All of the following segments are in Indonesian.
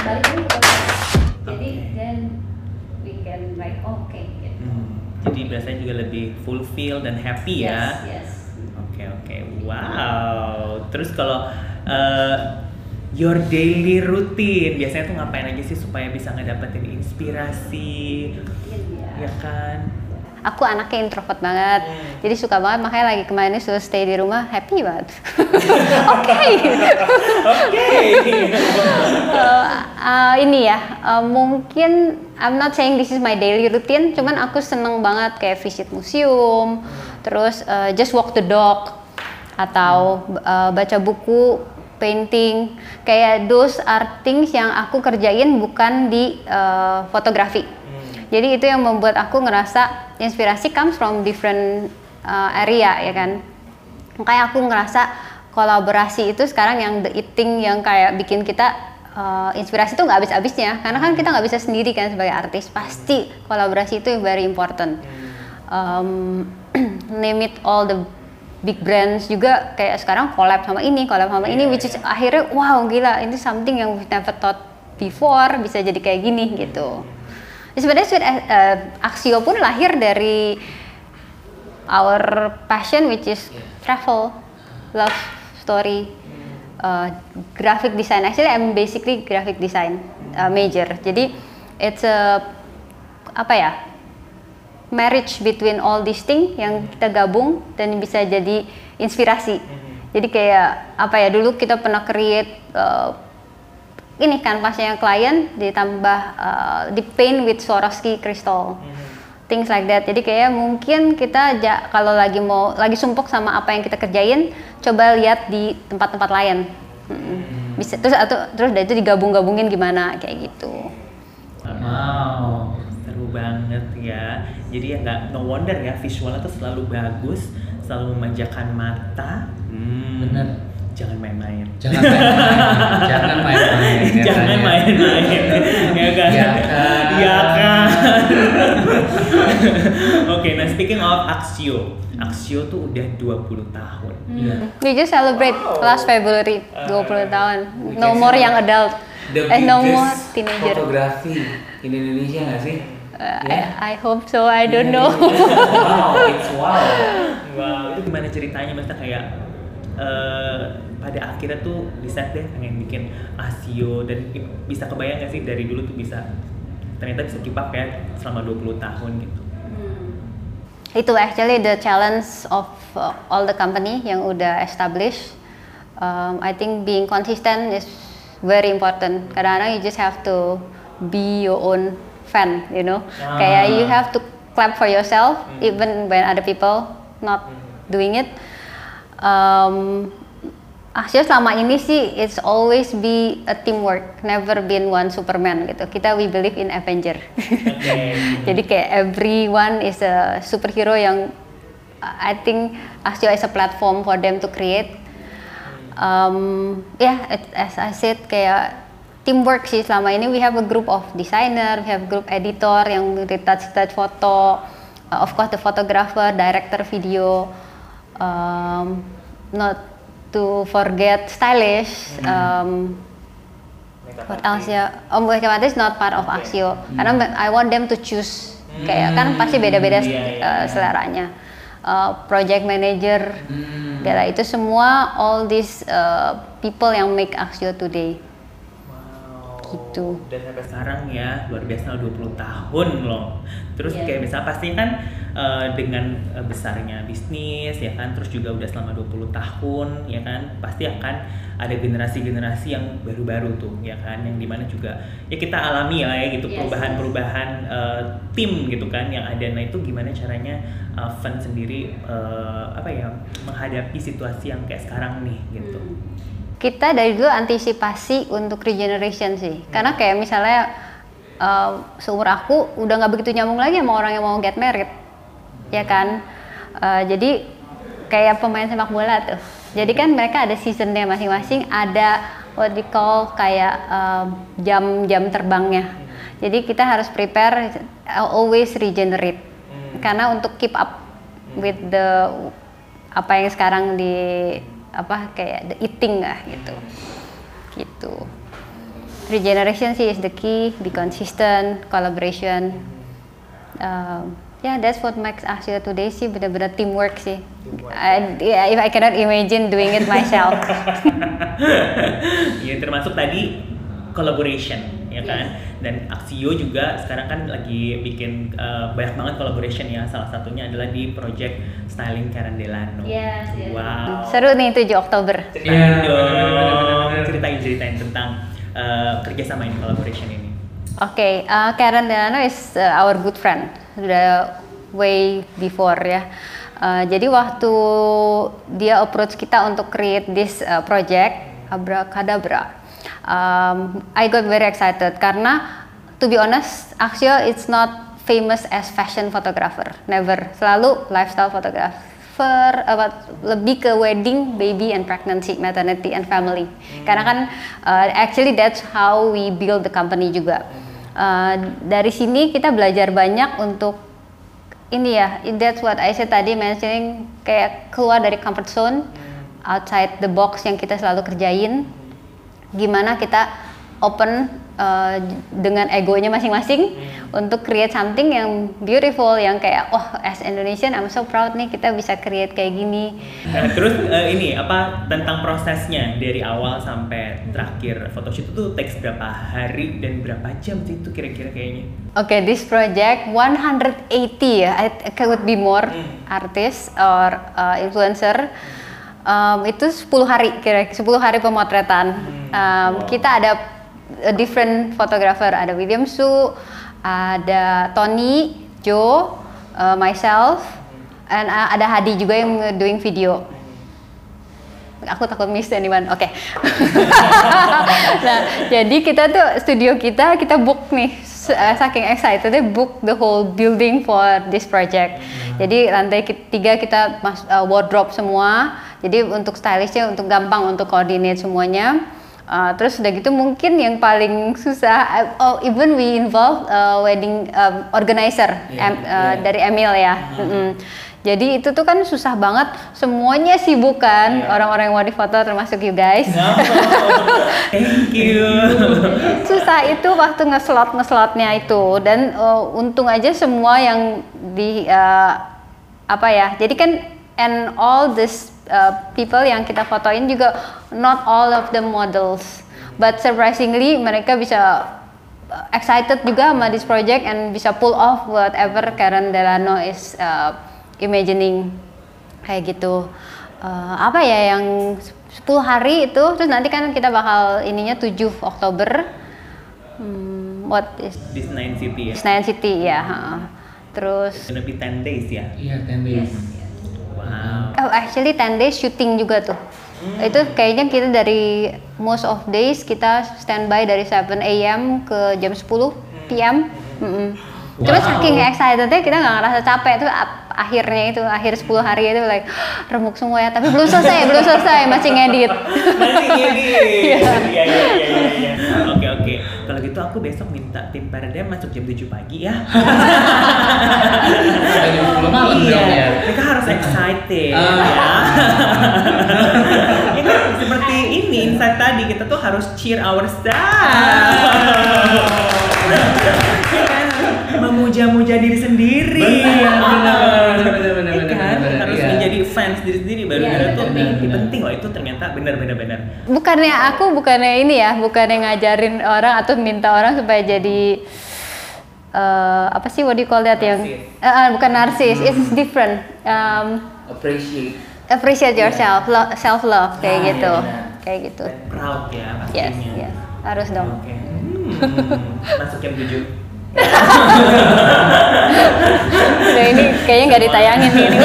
balik lagi ke podcast. jadi then we can like oke gitu. Hmm, jadi biasanya juga lebih fulfill dan happy ya. yes yes Oke oke, wow. Terus kalau uh, your daily routine biasanya tuh ngapain aja sih supaya bisa ngedapetin inspirasi, Iya. ya kan? Aku anaknya introvert banget. Hmm. jadi suka banget makanya lagi kemarin ini suruh stay di rumah happy banget. Oke. Oke. Eh, eh, ini ya eh, mungkin I'm not saying this is my daily routine cuman aku seneng banget kayak visit museum terus eh, just walk the dog atau eh, baca buku painting. Kayak those are things yang aku kerjain bukan di eh, fotografi jadi itu yang membuat aku ngerasa inspirasi comes from different uh, area ya kan. Makanya aku ngerasa kolaborasi itu sekarang yang the eating yang kayak bikin kita uh, inspirasi itu nggak habis-habisnya. Karena kan kita nggak bisa sendiri kan sebagai artis. Pasti kolaborasi itu yang very important. Um, name it all the big brands juga kayak sekarang collab sama ini, collab sama ini, which is akhirnya wow gila ini something yang we never thought before bisa jadi kayak gini gitu. Ya, Sebenarnya Sweet eh, Axio pun lahir dari our passion which is travel, love story, uh, graphic design. Actually, I'm basically graphic design uh, major. Jadi it's a apa ya marriage between all these things yang kita gabung dan bisa jadi inspirasi. Jadi kayak apa ya dulu kita pernah create uh, ini kanvasnya yang klien ditambah uh, di paint with Swarovski crystal things like that jadi kayak mungkin kita ja- kalau lagi mau lagi sumpuk sama apa yang kita kerjain coba lihat di tempat-tempat lain Mm-mm. bisa terus atau terus dari itu digabung-gabungin gimana kayak gitu Wow, seru banget ya. Jadi ya nggak no wonder ya visualnya tuh selalu bagus, selalu memanjakan mata. Hmm, Bener. Jangan main-main. Jangan main-main. Jangan main-main. Jangan katanya. main-main, ya kan? Ya kan. Ya kan. Oke, nah speaking of Axio, Axio tuh udah 20 tahun. Iya. we just celebrate last February 20 tahun we no more yang adult The eh no more teenager Fotografi in Indonesia nggak sih? Uh, Ya. I, I hope so I don't Iya, know wow, it's wow. Wow, itu gimana ceritanya? Maksudnya kayak eh, pada akhirnya tuh decide deh pengen bikin Asio dan bisa kebayang gak sih dari dulu tuh bisa ternyata bisa keep up ya selama 20 tahun gitu. itu actually the challenge of uh, all the company yang udah established. Um, I think being consistent is very important. Kadang-kadang you just have to be your own fan, you know. Ah. Kayak you have to clap for yourself even when other people not doing it. Um, Aksio selama ini sih it's always be a teamwork, never been one Superman gitu. Kita we believe in Avenger. Oke. Jadi kayak everyone is a superhero yang I think Axio is a platform for them to create. Um, yeah, as I said kayak teamwork sih selama ini we have a group of designer, we have group editor yang retouch-retouch foto, uh, of course the photographer, director video, um, not to forget stylish. Um, What else ya? Oh, makeup artist not part of Oke. Axio. Karena me- I want them to choose. Kayak kan pasti beda-beda Iya, iya, uh, iya. seleranya. Uh, project manager, Hmm. Itu semua all these uh, people yang make Axio today. Gitu. Dan sampai sekarang ya luar biasa 20 tahun loh. Terus Iya. kayak misalnya pasti kan eh, dengan eh, besarnya bisnis ya kan terus juga udah selama 20 tahun ya kan pasti akan ada generasi-generasi yang baru-baru tuh ya kan yang di mana juga ya kita alami lah ya gitu Yes, perubahan-perubahan eh, tim gitu kan yang ada nah itu gimana caranya eh, Fun sendiri eh, apa ya menghadapi situasi yang kayak sekarang nih gitu. Kita dari dulu antisipasi untuk regeneration sih. Karena kayak misalnya uh, seumur aku udah nggak begitu nyambung lagi sama orang yang mau get married, ya kan? Uh, jadi kayak pemain sepak bola tuh. Jadi kan mereka ada seasonnya masing-masing, ada what we call kayak um, jam-jam terbangnya. Jadi kita harus prepare uh, always regenerate. Karena untuk keep up with the apa yang sekarang di apa kayak the eating lah gitu. Gitu. Regeneration sih is the key. Be consistent collaboration. Um, yeah that's what makes Asia today sih. Benar-benar teamwork sih. I, yeah, if I cannot imagine doing it myself. Ya termasuk tadi collaboration ya kan dan Axio juga sekarang kan lagi bikin uh, banyak banget collaboration ya salah satunya adalah di project styling Karen Delano Yes, yes. wow seru nih 7 Oktober ceritain Iya, dong bener-bener. ceritain ceritain tentang uh, kerjasama ini collaboration ini Oke, uh, Karen Delano is uh, our good friend. Sudah way before ya. Uh, jadi waktu dia approach kita untuk create this uh, project Abracadabra, um, I got very excited karena to be honest, Axio it's not famous as fashion photographer, never. Selalu lifestyle photographer, apa, lebih ke wedding, baby and pregnancy, maternity and family. Karena kan uh, actually that's how we build the company juga. Uh, dari sini kita belajar banyak untuk ini ya, that's what I said tadi mentioning kayak keluar dari comfort zone, outside the box yang kita selalu kerjain. Gimana kita open uh, dengan egonya masing-masing untuk create something yang beautiful, yang kayak oh as Indonesian I'm so proud nih kita bisa create kayak gini. Nah, terus uh, ini apa tentang prosesnya dari awal sampai terakhir photoshoot itu takes berapa hari dan berapa jam sih itu kira-kira kayaknya? Oke, this project 180 ya, I- it could be more artist or uh, influencer. Um, itu 10 hari kira 10 hari pemotretan. Um, Kita ada a different photographer, ada William Su, ada Tony, Joe, uh, myself, and uh, ada Hadi juga yang doing video aku takut miss anyone. Oke. nah, jadi kita tuh studio kita kita book nih eh, saking excited book the whole building for this project. Jadi lantai tiga kita mas eh, wardrobe semua. Jadi untuk stylishnya untuk gampang untuk coordinate semuanya. Uh, terus udah gitu mungkin yang paling susah, eh, oh even we involve uh, wedding um, organizer Iya, em- uh, iya. dari Emil ya. Mm-mm. Jadi itu tuh kan susah banget, semuanya sibuk kan Iya. orang-orang yang mau difoto termasuk you guys. thank you susah itu waktu ngeslot ngeslotnya itu dan uh, untung aja semua yang di uh, apa ya jadi kan and all this uh, people yang kita fotoin juga not all of the models. But surprisingly mereka bisa uh, excited juga sama this project and bisa pull off whatever Karen Delano is uh, imagining. Kayak gitu. Eh, apa ya yang 10 hari itu terus nanti kan kita bakal ininya 7 Oktober. Hmm, what is di Senayan City ya? Senayan City ya ha. terus gonna be 10 days ya? Iya, 10 days. Wow oh actually 10 days syuting juga tuh itu kayaknya kita dari most of days kita standby dari 7 a.m. ke jam 10 p.m. Mm-mm. Cuma Wow. saking excitednya kita nggak ngerasa capek tuh akhirnya itu akhir 10 hari itu like remuk semua ya tapi belum selesai belum selesai masih ngedit masih gini Iya. iya iya iya iya oke gitu aku besok minta tim Paradigm masuk jam 7 pagi ya. Sampai jam 10 malam dong ya. iya mereka harus excited Ah. ya. Ya kan seperti ini insight tadi kita tuh harus cheer ourselves. Ya kan? Memuja-muja diri sendiri. Benar, Ah. benar, benar, fans diri sendiri baru Iya, baru tuh benar, ini benar. penting loh itu ternyata benar-benar benar bukannya aku bukannya ini ya bukannya ngajarin orang atau minta orang supaya jadi eh, apa sih what do you call that yang Narsis. Eh, eh, bukan narsis it's different um, Appreciate. appreciate yourself lo- self love kayak Ah, gitu benar. kayak gitu proud ya yes pastinya yes harus dong Oke. Hmm, masuk jam 7. Udah ini kayaknya nggak ditayangin nih ini.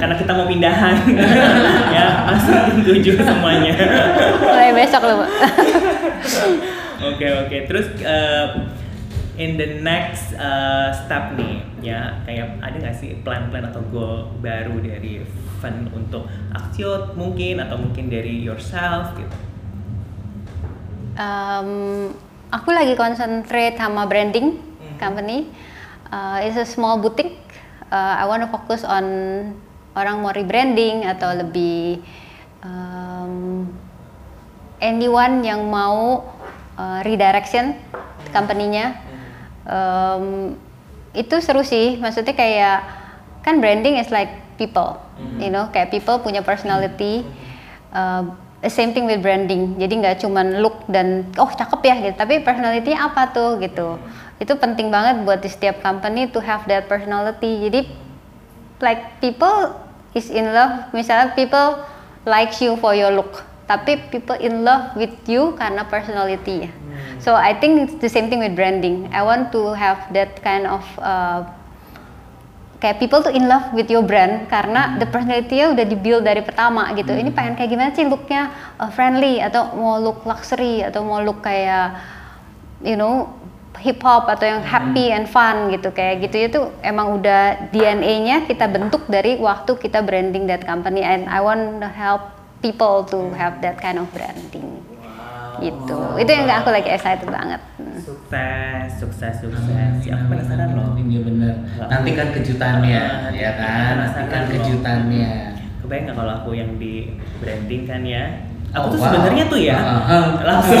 Karena kita mau pindahan. ya, jam 7 semuanya. mulai besok loh. Oke, oke. Terus eh, in the next eh, step nih, ya kayak ada nggak sih plan-plan atau goal baru dari Fun untuk Aksio mungkin atau mungkin dari yourself gitu. Um, aku lagi concentrate sama branding company. Uh, it's a small boutique. Uh, I want to focus on orang mau rebranding atau lebih um, anyone yang mau uh, redirection company-nya. Um, itu seru sih, maksudnya kayak kan branding is like people, you know, kayak people punya personality. Uh, same thing with branding. Jadi nggak cuman look dan oh cakep ya gitu, tapi personality apa tuh gitu. Itu penting banget buat di setiap company to have that personality. Jadi like people is in love, misalnya people likes you for your look, tapi people in love with you karena personality ya. So I think it's the same thing with branding. I want to have that kind of uh, kayak people tuh in love with your brand karena the personality-nya udah di-build dari pertama gitu. Ini pengen kayak gimana sih looknya uh, friendly atau mau look luxury atau mau look kayak you know hip hop atau yang happy and fun gitu kayak gitu itu emang udah DNA-nya kita bentuk dari waktu kita branding that company and I want to help people to have that kind of branding gitu. Itu yang aku lagi excited banget. Hmm. Sukses, sukses, sukses. Ya, aku penasaran loh. Iya bener. Nantikan kejutannya, ya kan? Nantikan Penasaran loh. kejutannya. Kebayang nggak kalau aku yang di branding kan ya? Aku Oh, tuh wow. sebenarnya tuh ya Uh-huh. langsung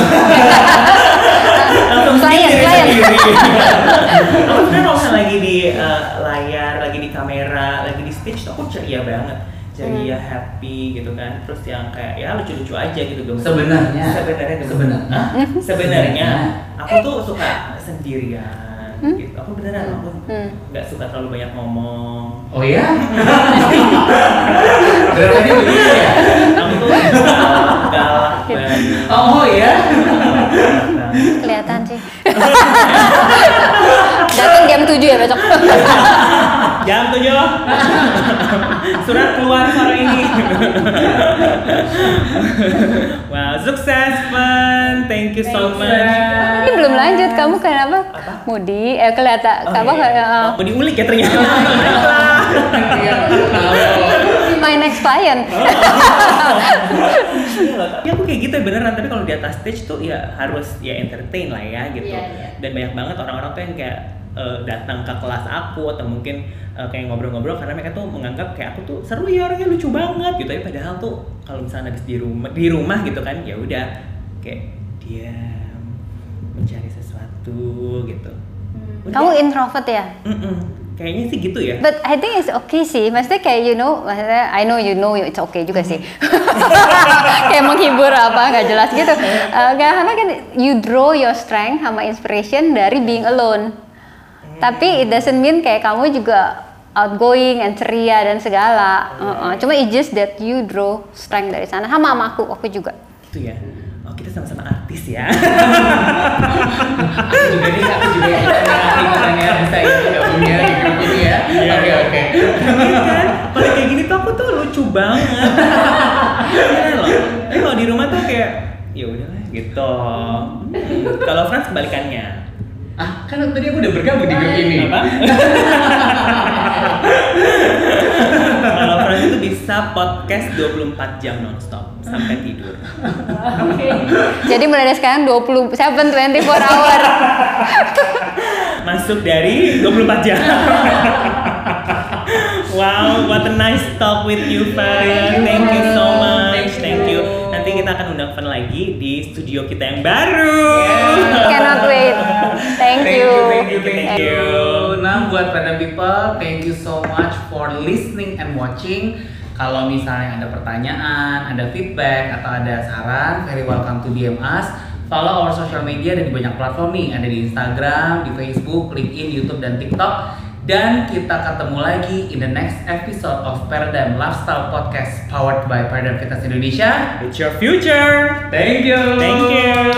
langsung klien. sendiri. aku sebenarnya kalau lagi di eh, layar, lagi di kamera, lagi di stage tuh aku ceria banget ceria, happy gitu kan terus yang kayak ya lucu-lucu aja gitu gemes Sebenarnya. sebenarnya gemes. Sebenarnya. Sebenarnya aku tuh suka sendirian gitu aku beneran aku Hmm. nggak suka terlalu banyak ngomong Oh ya? Berarti begitu ya? aku tuh galak banget Oh ya? Galak banget. Kelihatan sih. Datang jam 7 ya besok. jam tujuh surat keluar sore ini wow sukses fun thank you so much Ini belum lanjut. Kamu kenapa? Mudi. Eh kelihatan. Oh, kamu iya. kayak uh, mau diulik ya ternyata Iya, tahu. my next client. Iya tapi aku kayak gitu ya beneran tapi kalau di atas stage tuh ya harus ya entertain lah ya gitu Iya, iya. dan banyak banget orang-orang tuh yang kayak eh, datang ke kelas aku atau mungkin eh, kayak ngobrol-ngobrol karena mereka tuh menganggap kayak aku tuh seru ya orangnya lucu banget gitu tapi padahal tuh kalau misalnya habis di rumah di rumah gitu kan ya udah kayak diam mencari sesuatu gitu Udah. Kamu introvert ya? Mm-mm. kayaknya sih gitu ya But I think it's okay sih. Maksudnya kayak you know, maksudnya I know you know it's okay juga sih. kayak menghibur apa nggak jelas gitu. Nggak karena kan you draw your strength sama inspiration dari being alone. Tapi it doesn't mean kayak kamu juga outgoing and ceria dan segala. Uh-uh. Cuma it just that you draw strength dari sana. Sama sama aku, aku juga. gitu ya oh kita sama-sama artis ya Aku juga nih, aku juga ikut katanya bisa gabungnya di grup ini ya. Iya. Oke oke. Iya kan? Kalau kayak gini tuh aku tuh lucu banget. Beneran loh. Tapi kalau di rumah tuh kayak ya udahlah gitu. Hmm. Kalau Frans kebalikannya. Ah, kan tadi aku udah bergabung di grup ini. Apa? Kalau Frans itu bisa podcast 24 jam nonstop sampai tidur. Jadi mulai dari sekarang 20 7 24 hour. Masuk dari 24 jam. Wow, what a nice talk with you, Fan. Thank you so much. Thank you. Nanti kita akan undang Fan lagi di studio kita yang baru. Cannot wait. Thank you. thank you, thank Thank you. you. Nah, buat pada people, thank you so much for listening and watching. Kalau misalnya ada pertanyaan, ada feedback, atau ada saran, very welcome to DM us. Follow our social media ada di banyak platform nih, ada di Instagram, di Facebook, LinkedIn, YouTube, dan TikTok. Dan kita ketemu lagi in the next episode of Paradigm Lifestyle Podcast powered by Paradigm Fitness Indonesia. It's your future. Thank you. Thank you.